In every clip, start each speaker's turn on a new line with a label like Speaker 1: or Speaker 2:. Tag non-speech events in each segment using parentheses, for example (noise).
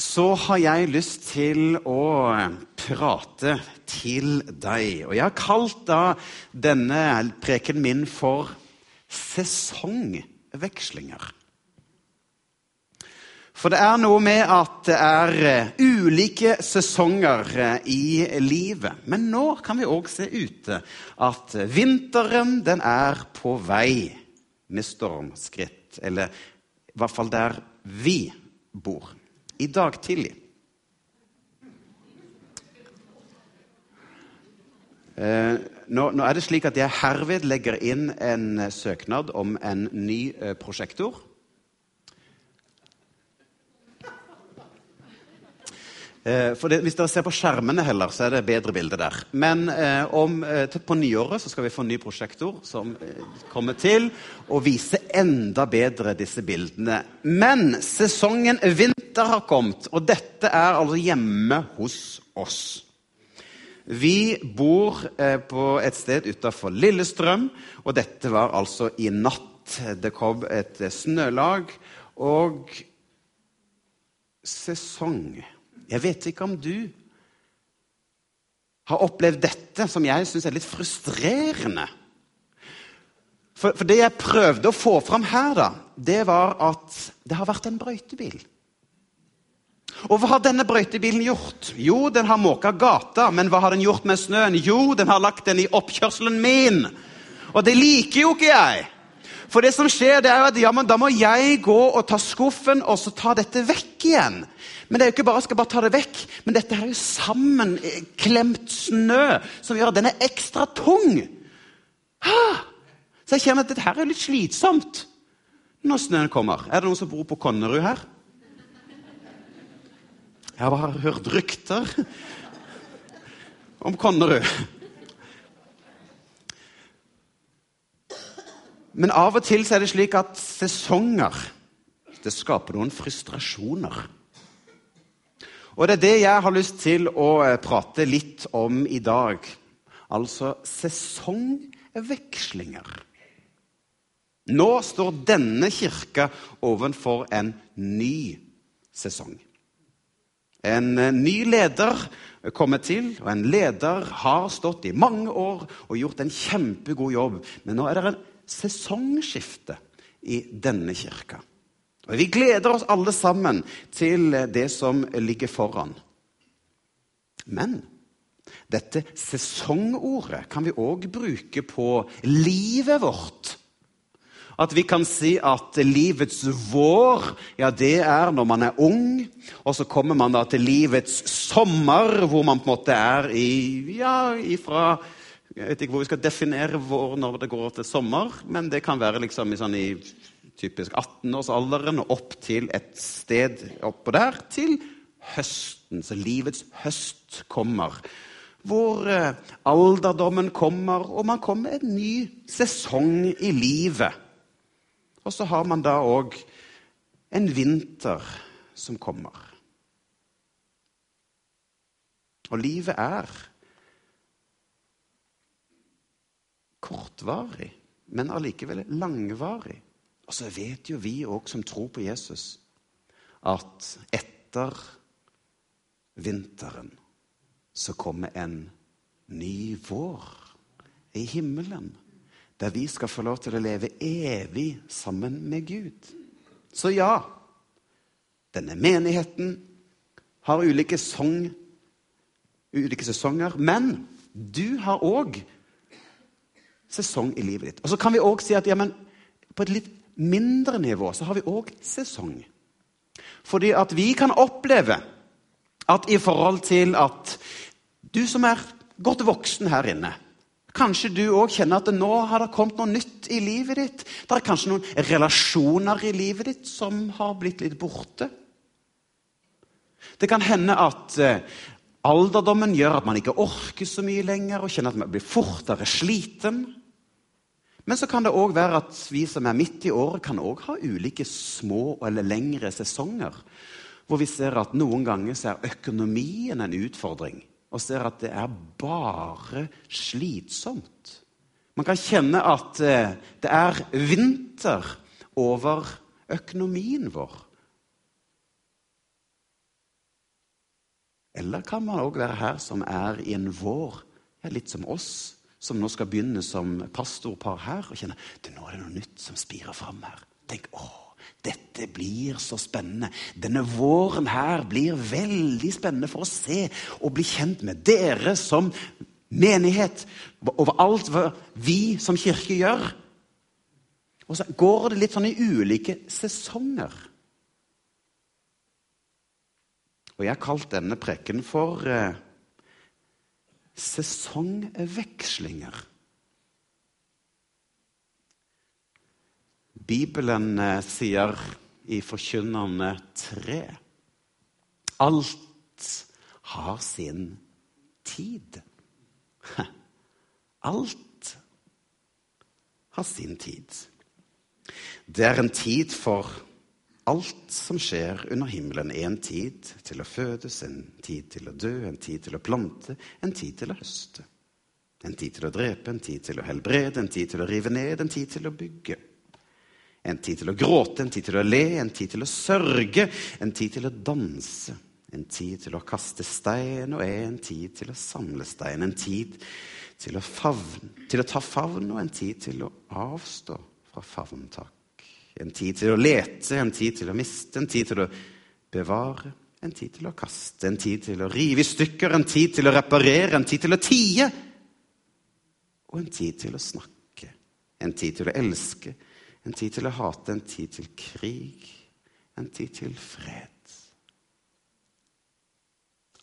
Speaker 1: så har jeg lyst til å prate til deg. Og jeg har kalt da denne preken min for sesongvekslinger. For det er noe med at det er ulike sesonger i livet. Men nå kan vi òg se ute at vinteren den er på vei med stormskritt. Eller i hvert fall der vi bor. I dag tidlig. Eh, nå, nå, er det slik at jeg herved legger inn en søknad om en ny eh, prosjektor. Eh, for det, Hvis dere ser på skjermene heller, så er det bedre bilde der. Men eh, om, eh, på nyåret så skal vi få en ny prosjektor som kommer til å vise enda bedre disse bildene. Men sesongen vinter har kommet, og dette er altså hjemme hos oss. Vi bor eh, på et sted utafor Lillestrøm, og dette var altså i natt. Det kom et snølag, og sesong jeg vet ikke om du har opplevd dette, som jeg syns er litt frustrerende. For, for, det jeg prøvde å få fram her, da, det var at det har vært en brøytebil. Og hva har denne brøytebilen gjort? Jo, den har måka gata. Men hva har den gjort med snøen? Jo, den har lagt den i oppkjørselen min. Og det liker jo ikke jeg. For det som skjer, det er jo at ja, da må jeg gå og ta skuffen og så ta dette vekk igjen. Men det er jo ikke bare jeg skal bare ta det vekk, men dette er jo sammenklemt snø som gjør at den er ekstra tung. Så jeg kjenner at dette her er litt slitsomt når snøen kommer. Er det noen som bor på Konnerud her? Jeg har bare hørt rykter om Konnerud. Men av og til er det slik at sesonger det skaper noen frustrasjoner. Og det er det jeg har lyst til å eh, prate litt om i dag. Altså sesongvekslinger. Nå står denne kirka ovenfor en ny sesong. En eh, ny leder kommer til, og en leder har stått i mange år og gjort en kjempegod jobb. Men nå er det en sesongskifte i denne kirka. Og Vi gleder oss alle sammen til det som ligger foran. Men dette sesongordet kan vi òg bruke på livet vårt. At vi kan si at livets vår, ja, det er når man er ung. Og så kommer man da til livets sommer, hvor man på en måte er i ja, ifra Jeg vet ikke hvor vi skal definere vår når det går til sommer, men det kan være liksom i, sånn i typisk 18-årsalderen og opp til et sted oppå der, til høsten. Så livets høst kommer. Hvor eh, alderdommen kommer, og man kommer med en ny sesong i livet. Og så har man da òg en vinter som kommer. Og livet er kortvarig, men allikevel langvarig. Og så vet jo vi òg som tror på Jesus, at etter vinteren så kommer en ny vår i himmelen. Der vi skal få lov til å leve evig sammen med Gud. Så ja, denne menigheten har ulike, song, ulike sesonger. Men du har òg sesong i livet ditt. Og så kan vi òg si at ja, på et litt mindre nivå så har vi òg sesong. Fordi at vi kan oppleve at i forhold til at du som er godt voksen her inne Kanskje du òg kjenner at nå har det kommet noe nytt i livet ditt. Det er kanskje noen relasjoner i livet ditt som har blitt litt borte. Det kan hende at eh, alderdommen gjør at man ikke orker så mye lenger og kjenner at man blir fortere sliten. Men så kan det òg være at vi som er midt i året, kan òg ha ulike små eller lengre sesonger. Hvor vi ser at noen ganger så er økonomien en utfordring. Og ser at det er bare slitsomt. Man kan kjenne at eh, det er vinter over økonomien vår. Eller kan man òg være her som er i en vår, ja, litt som oss, som nå skal begynne som pastorpar her, og kjenne at nå er det noe nytt som spirer fram her. Tenk, å, dette blir så spennende. Denne våren her blir veldig spennende for å se og bli kjent med dere som menighet. Over alt hva vi som kirke gjør. Og så går det litt sånn i ulike sesonger. Og jeg har kalt denne prekken for eh, sesongvekslinger. Bibelen eh, sier i Forkynnerne 3 Alt har sin tid. Alt har sin tid. Det er en tid for alt som skjer under himmelen. En tid til å fødes, en tid til å dø, en tid til å plante, en tid til å høste. En tid til å drepe, en tid til å helbrede, en tid til å rive ned, en tid til å bygge. En tid til å gråte, en tid til å le, en tid til å sørge, en tid til å danse. En tid til å kaste stein og en tid til å samle stein. En tid til å, favne, til å ta favn og en tid til å avstå fra favntak. En tid til å lete, en tid til å miste, en tid til å bevare, en tid til å kaste, en tid til å rive i stykker, en tid til å reparere, en tid til å tie. Og en tid til å snakke, en tid til å elske, en tid til å hate, en tid til krig, en tid til fred.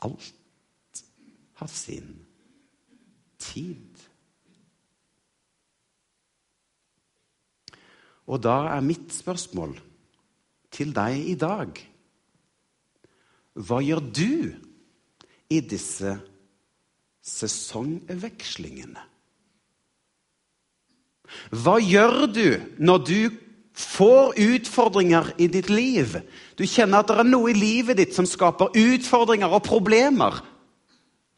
Speaker 1: Alt har sin tid. Og da er mitt spørsmål til deg i dag Hva gjør du i disse sesongvekslingene? Hva gjør du når du får utfordringer i ditt liv? Du kjenner at det er noe i livet ditt som skaper utfordringer og problemer.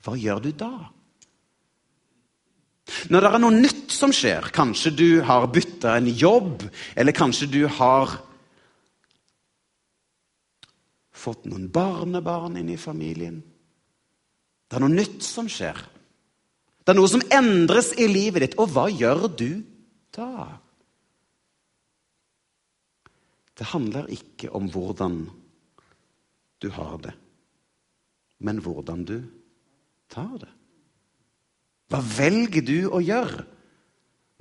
Speaker 1: Hva gjør du da? Når det er noe nytt som skjer, kanskje du har bytta en jobb, eller kanskje du har fått noen barnebarn inn i familien Det er noe nytt som skjer. Det er noe som endres i livet ditt. Og hva gjør du da? Det handler ikke om hvordan du har det, men hvordan du tar det. Hva velger du å gjøre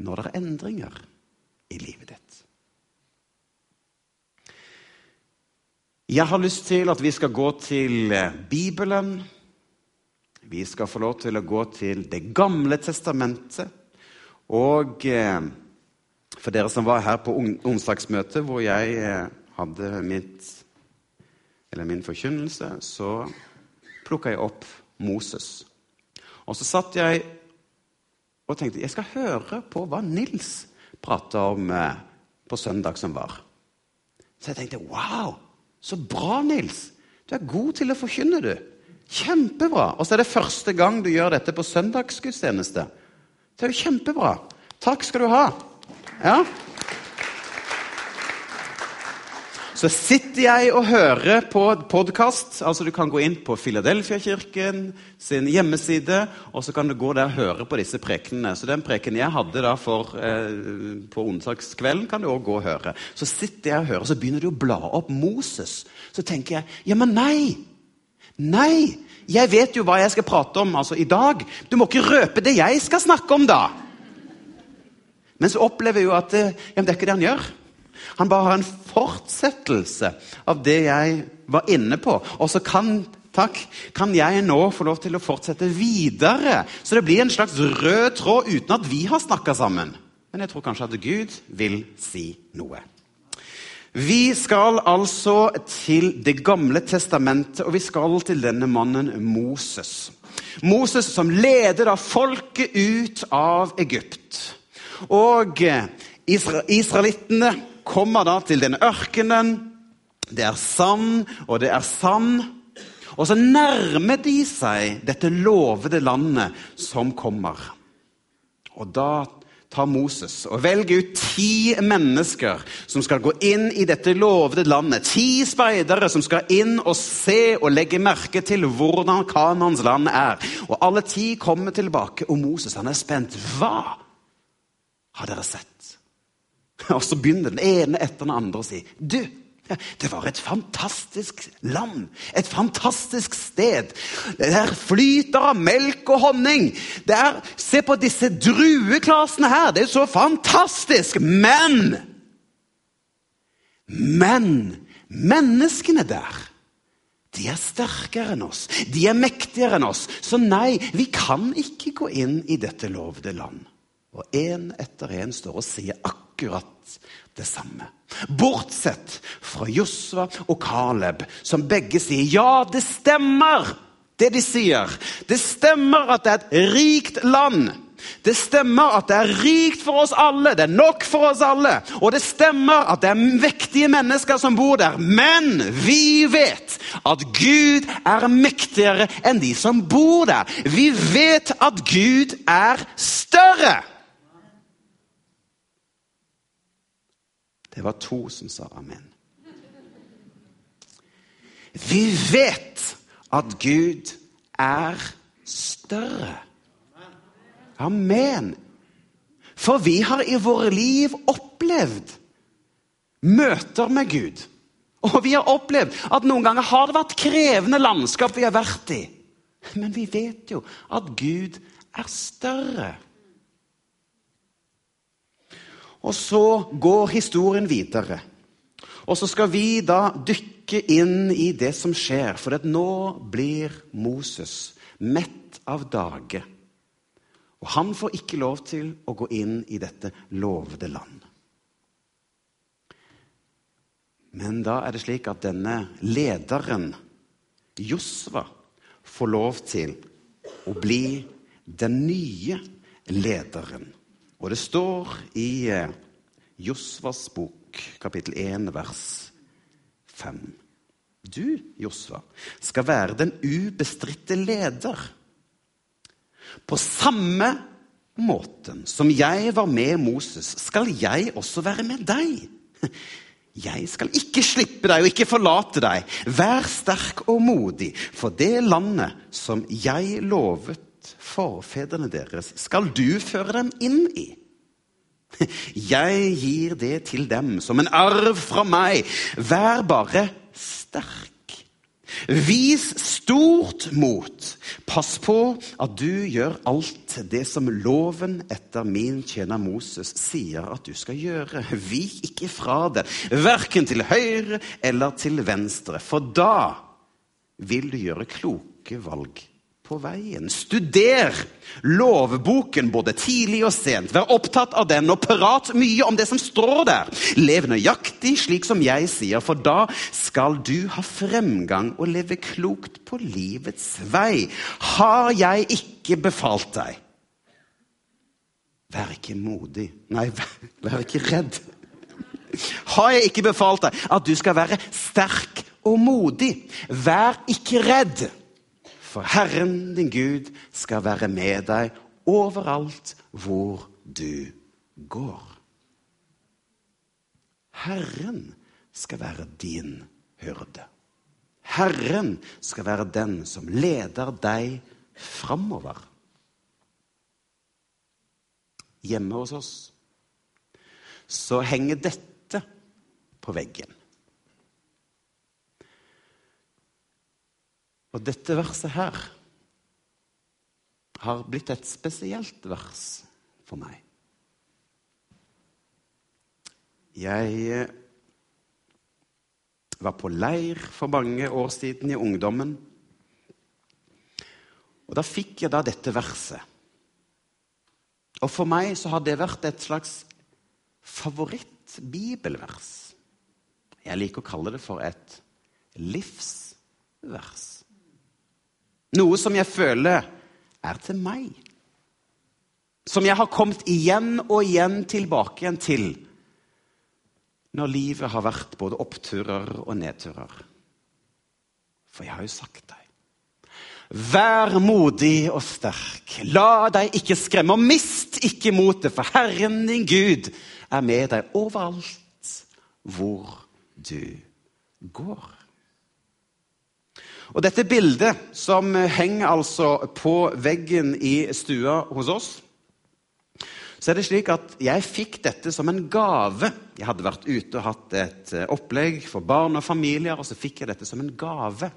Speaker 1: når det er endringer i livet ditt? Jeg har lyst til at vi skal gå til eh, Bibelen. Vi skal få lov til å gå til Det gamle testamentet. Og eh, for dere som var her på onsdagsmøtet, hvor jeg eh, hadde mitt, min forkynnelse, så plukka jeg opp Moses. Og så satt jeg og tenkte jeg skal høre på hva Nils prata om eh, på søndag som var. Så jeg tenkte wow, så bra, Nils. Du er god til å forkynne, du. Kjempebra. Og så er det første gang du gjør dette på søndagsgudstjeneste. Det er jo kjempebra. Takk skal du ha. Ja. så sitter jeg og hører på podkast. Altså, du kan gå inn på Filadelfia-kirken sin hjemmeside, og så kan du gå der og høre på disse prekenene. Så den prekenen jeg hadde da for, eh, på onsdagskvelden, kan du òg gå og høre. Så sitter jeg og hører, så begynner du å bla opp Moses. Så tenker jeg ja, men nei! Nei! Jeg vet jo hva jeg skal prate om altså i dag. Du må ikke røpe det jeg skal snakke om, da! Men så opplever jeg jo at eh, ja, det er ikke det han gjør. Han bare har en fortsettelse av det jeg var inne på. Og så kan, takk, kan jeg nå få lov til å fortsette videre. Så det blir en slags rød tråd uten at vi har snakka sammen. Men jeg tror kanskje at Gud vil si noe. Vi skal altså til Det gamle testamentet, og vi skal til denne mannen Moses. Moses som leder da folket ut av Egypt. Og eh, israelittene kommer da til denne ørkenen. Det er sand, og det er sand. Og så nærmer de seg dette lovede landet som kommer. Og da tar Moses og velger ut ti mennesker som skal gå inn i dette lovede landet. Ti speidere som skal inn og se og legge merke til hvordan Kanans land er. Og alle ti kommer tilbake, og Moses han er spent. Hva har dere sett? (laughs) Og så begynner den ene etter den andre å si Du, det var et fantastisk land, et fantastisk sted. Der flyter av melk og honning. Der, se på disse drueklasene her, det er så fantastisk. Men Men menneskene der, de er sterkere enn oss. De er mektigere enn oss. Så nei, vi kan ikke gå inn i dette lovede land. Og én etter én står og sier akkurat det samme. Bortsett fra Josva og Caleb, som begge sier ja, det stemmer, det de sier. Det stemmer at det er et rikt land. Det stemmer at det er rikt for oss alle, det er nok for oss alle. Og det stemmer at det er vektige mennesker som bor der. Men vi vet at Gud er mektigere enn de som bor der. Vi vet at Gud er større. Det var to som sa amen. Vi vet at Gud er større. Amen. For vi har i våre liv opplevd møter med Gud. Og vi har opplevd at noen ganger har det vært krevende landskap vi har vært i. Men vi vet jo at Gud er større. Og så går historien videre. Og så skal vi da dykke inn i det som skjer, for nå blir Moses mett av dage. Og han får ikke lov til å gå inn i dette lovede land. Men da er det slik at denne lederen, Josva, får lov til å bli den nye lederen. Og det står i eh, Josvas bok, kapittel 1, vers 5. Du, Josva, skal være den ubestridte leder. På samme måten som jeg var med Moses, skal jeg også være med deg. Jeg skal ikke slippe deg og ikke forlate deg. Vær sterk og modig, for det landet som jeg lovet forfedrene deres skal du føre dem inn i. Jeg gir det til dem som en arv fra meg. Vær bare sterk. Vis stort mot. Pass på at du gjør alt det som loven etter min tjener Moses sier at du skal gjøre. Vik ikke fra det, verken til høyre eller til venstre, for da vil du gjøre kloke valg på veien. Studer lovboken både tidlig og sent. Vær opptatt av den, og prat mye om det som står der. Lev nøyaktig slik som jeg sier, for da skal du ha fremgang og leve klokt på livets vei. Har jeg ikke befalt deg? Vær ikke modig. Nei, (laughs) vær, ikke redd. Har jeg ikke befalt deg at du skal være sterk og modig? Vær ikke redd. For Herren din Gud skal være med deg overalt hvor du går. Herren skal være din hyrde. Herren skal være den som leder deg framover. Hjemme hos oss så henger dette på veggen. Og dette verset her har blitt et spesielt vers for meg. Jeg eh, var på leir for mange år siden i ungdommen. Og Da fikk jeg da dette verset. Og for meg så har det vært et slags favorittbibelvers. Jeg liker å kalle det for et livsvers. Noe som jeg føler er til meg. Som jeg har kommet igjen og igjen tilbake igjen til når livet har vært både oppturer og nedturer. For jeg har jo sagt deg Vær modig og sterk, la deg ikke skremme, og mist ikke motet, for Herren din Gud er med deg overalt hvor du går. Og Dette bildet, som henger altså på veggen i stua hos oss så er det slik at jeg fikk dette som en gave. Jeg hadde vært ute og hatt et eh, opplegg for barn og familier, og så fikk jeg dette som en gave.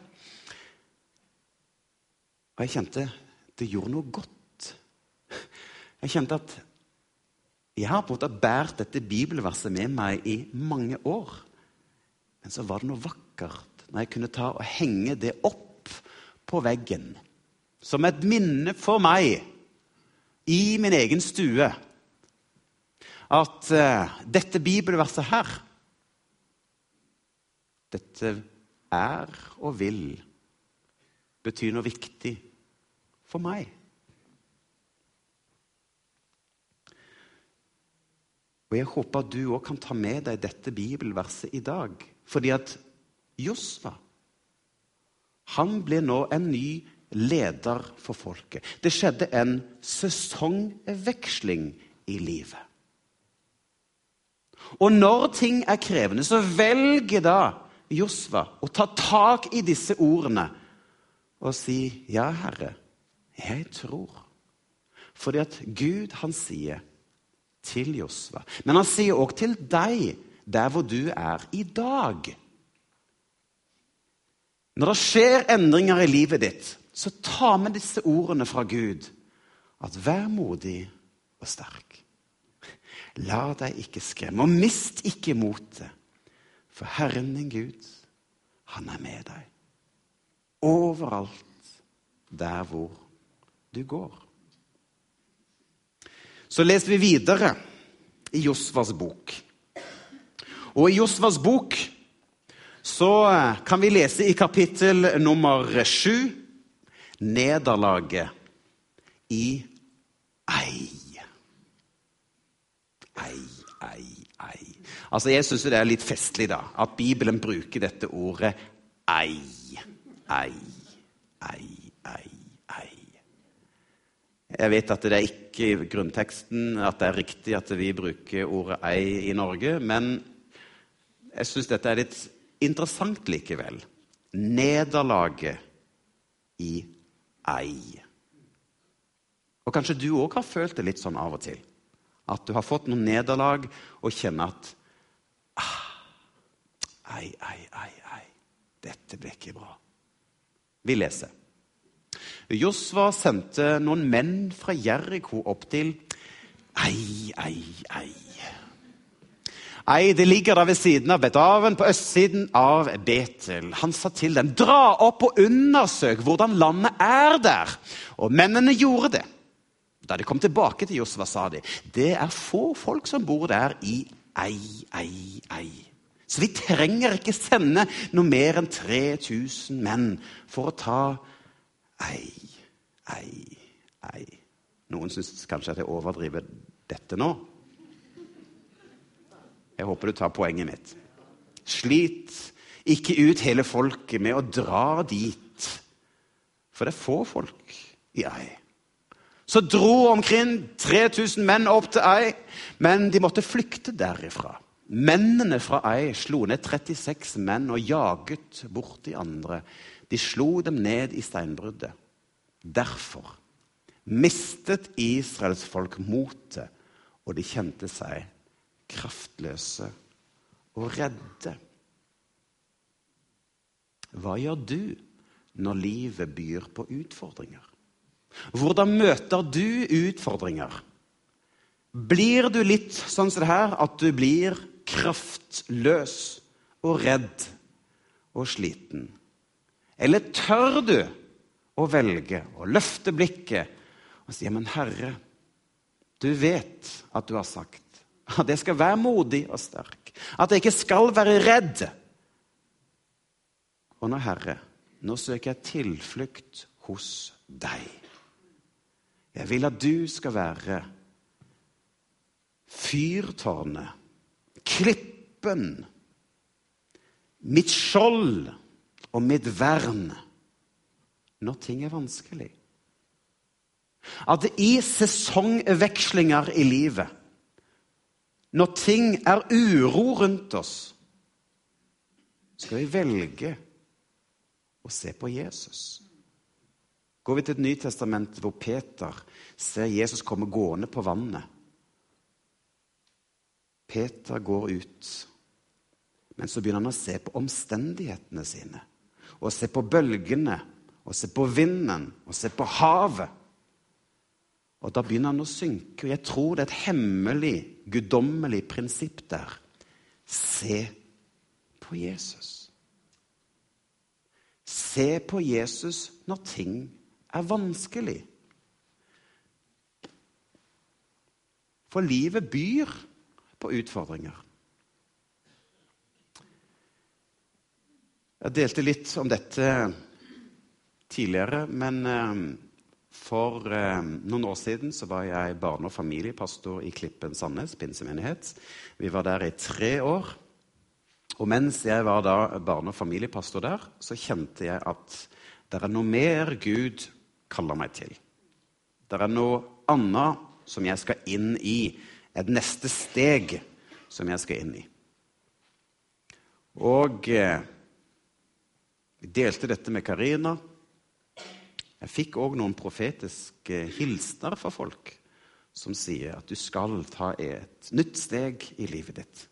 Speaker 1: Og jeg kjente det gjorde noe godt. Jeg kjente at jeg har på en måte båret dette bibelverset med meg i mange år. Men så var det noe vakkert når jeg kunne ta og henge det opp på veggen. Som et minne for meg i min egen stue at uh, dette bibelverset her Dette er og vil bety noe viktig for meg. Og Jeg håper at du òg kan ta med deg dette bibelverset i dag. Fordi at Josfa han blir nå en ny leder for folket. Det skjedde en sesongveksling i livet. Og når ting er krevende, så velger da Josva å ta tak i disse ordene og si, 'Ja, Herre, jeg tror'. Fordi at Gud, han sier til Josva, men han sier òg til deg, der hvor du er i dag. Når det skjer endringer i livet ditt, så ta med disse ordene fra Gud. At vær modig og sterk. La deg ikke skremme, og mist ikke motet. For Herren din Gud, han er med deg. Overalt der hvor du går. Så leser vi videre i Josvas bok. Og i Josvas bok så kan vi lese i kapittel nummer sju nederlaget i Ei. Ei, ei, ei. Altså, Jeg syns det er litt festlig da, at Bibelen bruker dette ordet ei. Ei, ei, ei, ei. Jeg vet at det er ikke i grunnteksten at det er riktig at vi bruker ordet ei i Norge, men jeg syns dette er litt interessant likevel. Nederlaget i ei. Og kanskje du òg har følt det litt sånn av og til. At du har fått noen nederlag og kjenner at ah, Ei, ei, ei, ei. Dette ble ikke bra. Vi leser. Josva sendte noen menn fra Jeriko opp til Ei, ei, ei. Ei, det ligger der ved siden av Bedaven, på østsiden av Betel. Han sa til dem, dra opp og undersøk hvordan landet er der. Og mennene gjorde det. Da de kom tilbake til Josva, sa de det er få folk som bor der i ei, ei, ei. Så vi trenger ikke sende noe mer enn 3000 menn for å ta ei, ei, ei. Noen syns kanskje at jeg overdriver dette nå. Jeg håper du tar poenget mitt. Slit ikke ut hele folket med å dra dit, for det er få folk i ei. Så dro omkring 3000 menn opp til Ei, men de måtte flykte derifra. Mennene fra Ei slo ned 36 menn og jaget bort de andre. De slo dem ned i steinbruddet. Derfor mistet Israels folk motet, og de kjente seg kraftløse og redde. Hva gjør du når livet byr på utfordringer? Hvordan møter du utfordringer? Blir du litt sånn som det her, at du blir kraftløs og redd og sliten? Eller tør du å velge å løfte blikket og si, 'Men Herre, du vet at du har sagt at jeg skal være modig og sterk.' At jeg ikke skal være redd Og nå, Herre, nå søker jeg tilflukt hos deg. Jeg vil at du skal være fyrtårnet, klippen, mitt skjold og mitt vern når ting er vanskelig. At i sesongvekslinger i livet, når ting er uro rundt oss, skal vi velge å se på Jesus. Går vi til et Nytestament hvor Peter ser Jesus komme gående på vannet. Peter går ut, men så begynner han å se på omstendighetene sine. Og se på bølgene, og se på vinden, og se på havet. Og da begynner han å synke. Og jeg tror det er et hemmelig, guddommelig prinsipp der. Se på Jesus. Se på Jesus når ting er vanskelig. For livet byr på utfordringer. Jeg delte litt om dette tidligere, men eh, for eh, noen år siden så var jeg barne- og familiepastor i Klippen Sandnes pinsemenighet. Vi var der i tre år. Og mens jeg var da barne- og familiepastor der, så kjente jeg at det er noe mer Gud kaller meg til. Det er noe annet som jeg skal inn i. Et neste steg som jeg skal inn i. Og eh, vi delte dette med Karina. Jeg fikk òg noen profetiske hilsener fra folk som sier at du skal ta et nytt steg i livet ditt.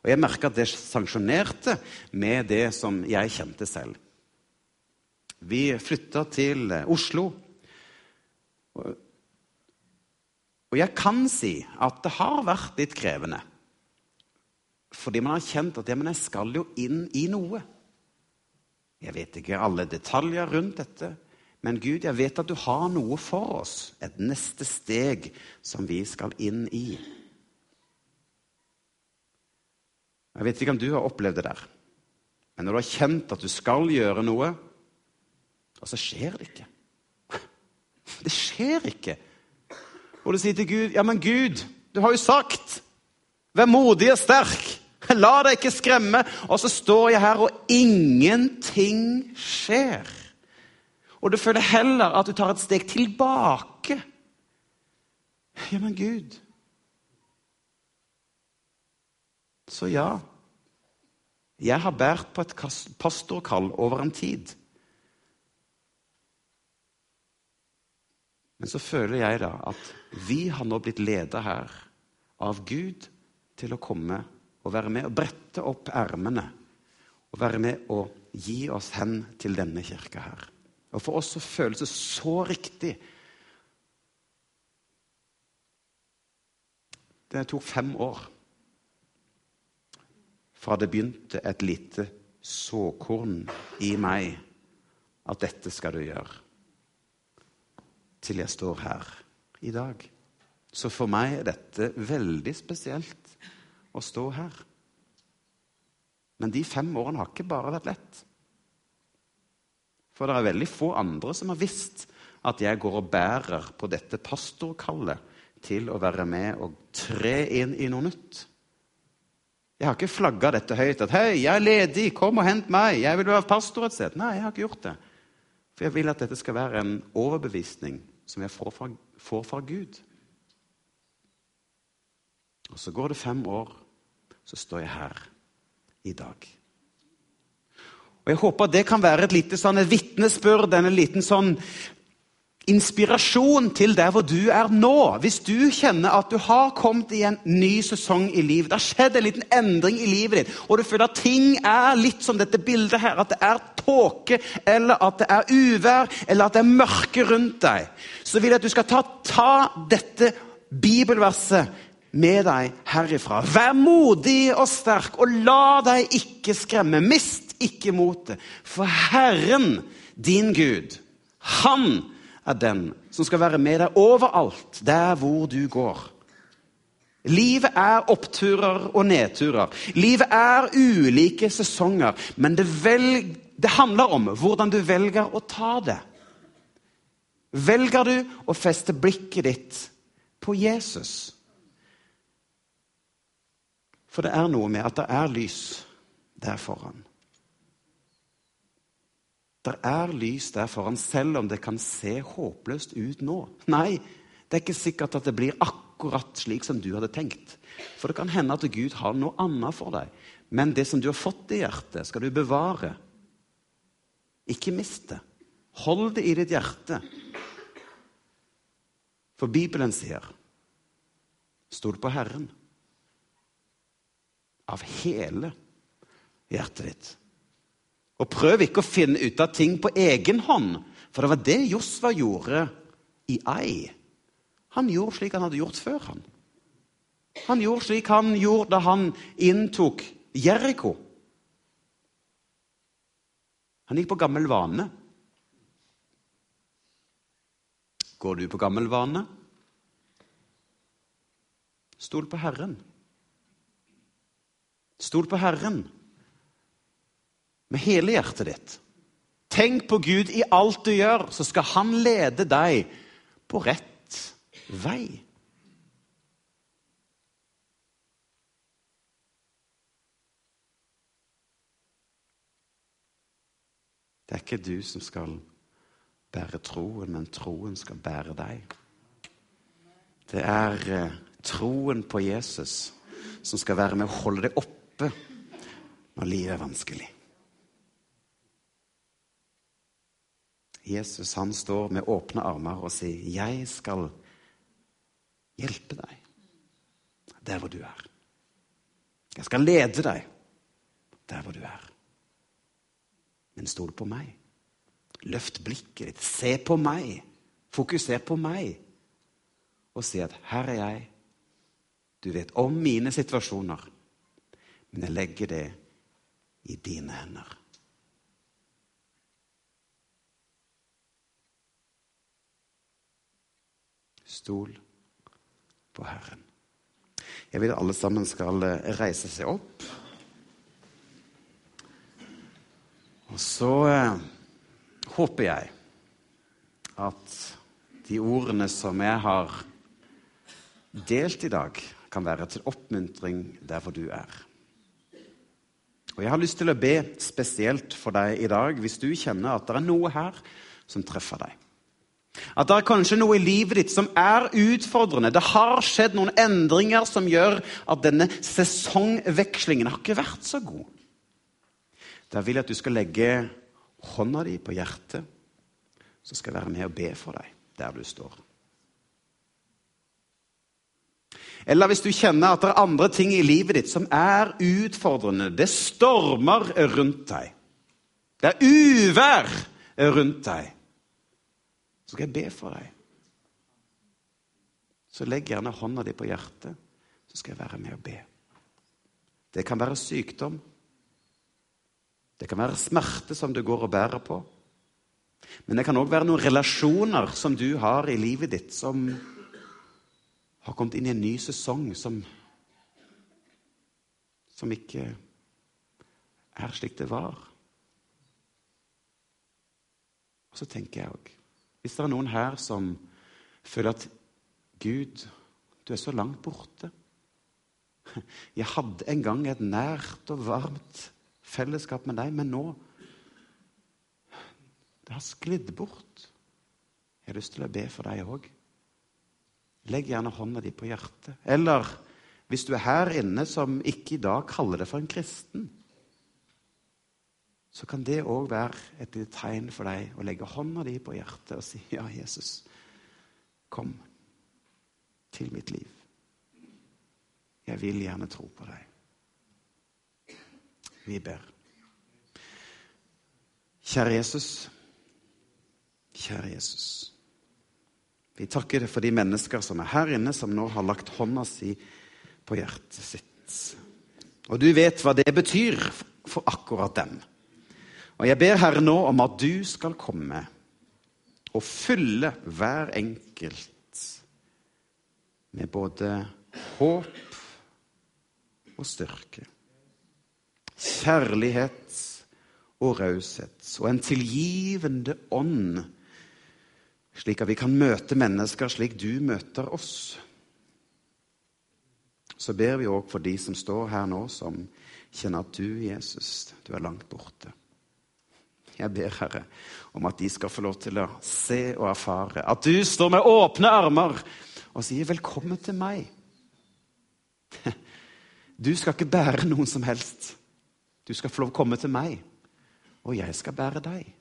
Speaker 1: Og jeg merka at det sanksjonerte med det som jeg kjente selv. Vi flytta til Oslo. Og jeg kan si at det har vært litt krevende. Fordi man har kjent at ja, men jeg skal jo inn i noe. Jeg vet ikke alle detaljer rundt dette. Men Gud, jeg vet at du har noe for oss, et neste steg som vi skal inn i. Jeg vet ikke om du har opplevd det der, men når du har kjent at du skal gjøre noe, og så skjer det ikke (laughs) Det skjer ikke. Og du sier til Gud, 'Ja, men Gud, du har jo sagt Vær modig og sterk. La deg ikke skremme.' Og så står jeg her, og ingenting skjer. Og du føler heller at du tar et steg tilbake. Ja, men Gud Så ja, jeg har båret på et pastorkall over en tid. Men så føler jeg da at vi har nå blitt leda her av Gud til å komme og være med og brette opp ermene og være med og gi oss hen til denne kirka her. Og for oss så føles det så riktig. Det tok fem år fra det begynte et lite såkorn i meg at dette skal du gjøre, til jeg står her i dag. Så for meg er dette veldig spesielt å stå her. Men de fem årene har ikke bare vært lett. For det er veldig få andre som har visst at jeg går og bærer på dette pastorkallet til å være med og tre inn i noe nytt. Jeg har ikke flagga dette høyt at 'Hei, jeg er ledig, kom og hent meg. Jeg vil være pastor et sted.' Nei, jeg har ikke gjort det. For jeg vil at dette skal være en overbevisning som jeg får fra, får fra Gud. Og så går det fem år, så står jeg her i dag. Og Jeg håper det kan være et lite sånn vitnesbyrd, en liten sånn inspirasjon til der hvor du er nå. Hvis du kjenner at du har kommet i en ny sesong i livet, det har skjedd en liten endring i livet ditt, og du føler at ting er litt som dette bildet her, at det er tåke, eller at det er uvær, eller at det er mørke rundt deg, så vil jeg at du skal ta, ta dette bibelverset med deg herifra. Vær modig og sterk, og la deg ikke skremme. Mist ikke mot det. For Herren, din Gud, han er den som skal være med deg overalt, der hvor du går. Livet er oppturer og nedturer. Livet er ulike sesonger. Men det, velg, det handler om hvordan du velger å ta det. Velger du å feste blikket ditt på Jesus? For det er noe med at det er lys der foran. Det er lys der foran, selv om det kan se håpløst ut nå. Nei, det er ikke sikkert at det blir akkurat slik som du hadde tenkt. For det kan hende at Gud har noe annet for deg. Men det som du har fått i hjertet, skal du bevare. Ikke miste. Hold det i ditt hjerte. For Bibelen sier Stol på Herren av hele hjertet ditt. Og prøv ikke å finne ut av ting på egen hånd, for det var det Josva gjorde i Ai. Han gjorde slik han hadde gjort før. Han Han gjorde slik han gjorde da han inntok Jeriko. Han gikk på gammel vane. Går du på gammel vane? Stol på Herren. Stol på Herren med hele hjertet ditt. Tenk på Gud i alt du gjør, så skal Han lede deg på rett vei. Det er ikke du som skal bære troen, men troen skal bære deg. Det er eh, troen på Jesus som skal være med å holde deg oppe når livet er vanskelig. Jesus han står med åpne armer og sier, 'Jeg skal hjelpe deg der hvor du er.' 'Jeg skal lede deg der hvor du er.' Men stol på meg. Løft blikket ditt. Se på meg. Fokuser på meg. Og si at 'her er jeg'. Du vet om mine situasjoner, men jeg legger det i dine hender. Stol på Herren. Jeg vil at alle sammen skal eh, reise seg opp. Og så eh, håper jeg at de ordene som jeg har delt i dag, kan være til oppmuntring der hvor du er. Og Jeg har lyst til å be spesielt for deg i dag hvis du kjenner at det er noe her som treffer deg. At det er kanskje noe i livet ditt som er utfordrende. Det har skjedd noen endringer som gjør at denne sesongvekslingen har ikke vært så god. Da vil jeg at du skal legge hånda di på hjertet, så skal jeg være med og be for deg der du står. Eller hvis du kjenner at det er andre ting i livet ditt som er utfordrende. Det stormer rundt deg. Det er uvær rundt deg så skal jeg be for deg. Så legg gjerne hånda di på hjertet, så skal jeg være med og be. Det kan være sykdom. Det kan være smerte som du går og bærer på. Men det kan òg være noen relasjoner som du har i livet ditt, som har kommet inn i en ny sesong som, som ikke er slik det var. Og så tenker jeg òg hvis det er noen her som føler at Gud, du er så langt borte. Jeg hadde en gang et nært og varmt fellesskap med deg, men nå Det har sklidd bort. Jeg har lyst til å be for deg òg. Legg gjerne hånda di på hjertet. Eller hvis du er her inne som ikke i dag kaller deg for en kristen, så kan det òg være et lite tegn for deg å legge hånda di på hjertet og si, 'Ja, Jesus, kom til mitt liv. Jeg vil gjerne tro på deg.' Vi ber. Kjære Jesus. Kjære Jesus. Vi takker deg for de mennesker som er her inne, som nå har lagt hånda si på hjertet sitt. Og du vet hva det betyr for akkurat dem. Og jeg ber Herre nå om at du skal komme og fylle hver enkelt med både håp og styrke. Kjærlighet og raushet og en tilgivende ånd, slik at vi kan møte mennesker slik du møter oss. Så ber vi òg for de som står her nå, som kjenner at du, Jesus, du er langt borte. Jeg ber, Herre, om at de skal få lov til å se og erfare at du står med åpne armer og sier 'velkommen til meg'. (laughs) Du skal ikke bære noen som helst. Du skal få lov å komme til meg, og jeg skal bære deg.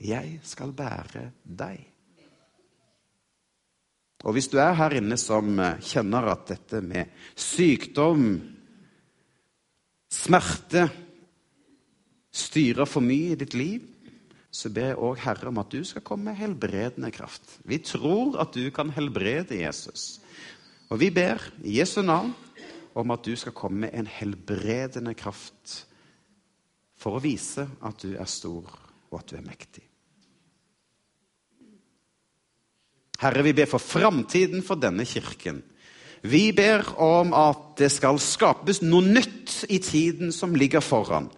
Speaker 1: Jeg skal bære deg. Og hvis du er her inne som kjenner at dette med sykdom, smerte styrer for mye i ditt liv, så ber jeg òg Herre om at du skal komme med helbredende kraft. Vi tror at du kan helbrede Jesus. Og vi ber i Jesu navn om at du skal komme med en helbredende kraft for å vise at du er stor, og at du er mektig. Herre, vi ber for framtiden for denne kirken. Vi ber om at det skal skapes noe nytt i tiden som ligger foran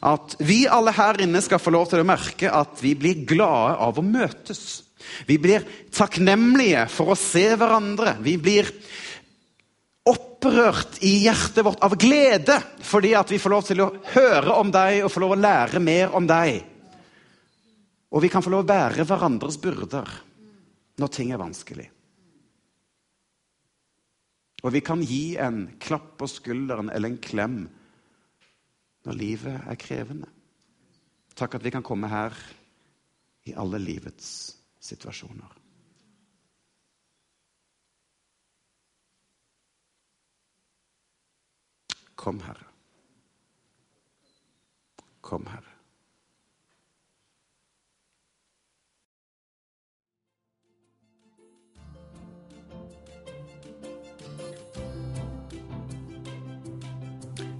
Speaker 1: at vi alle her inne skal få lov til å merke at vi blir glade av å møtes. Vi blir takknemlige for å se hverandre. Vi blir opprørt i hjertet vårt av glede fordi at vi får lov til å høre om deg og få lov å lære mer om deg. Og vi kan få lov å bære hverandres byrder når ting er vanskelig. Og vi kan gi en klapp på skulderen eller en klem når livet er krevende. Takk at vi kan komme her i alle livets situasjoner. Kom, Herre. Kom, Herre.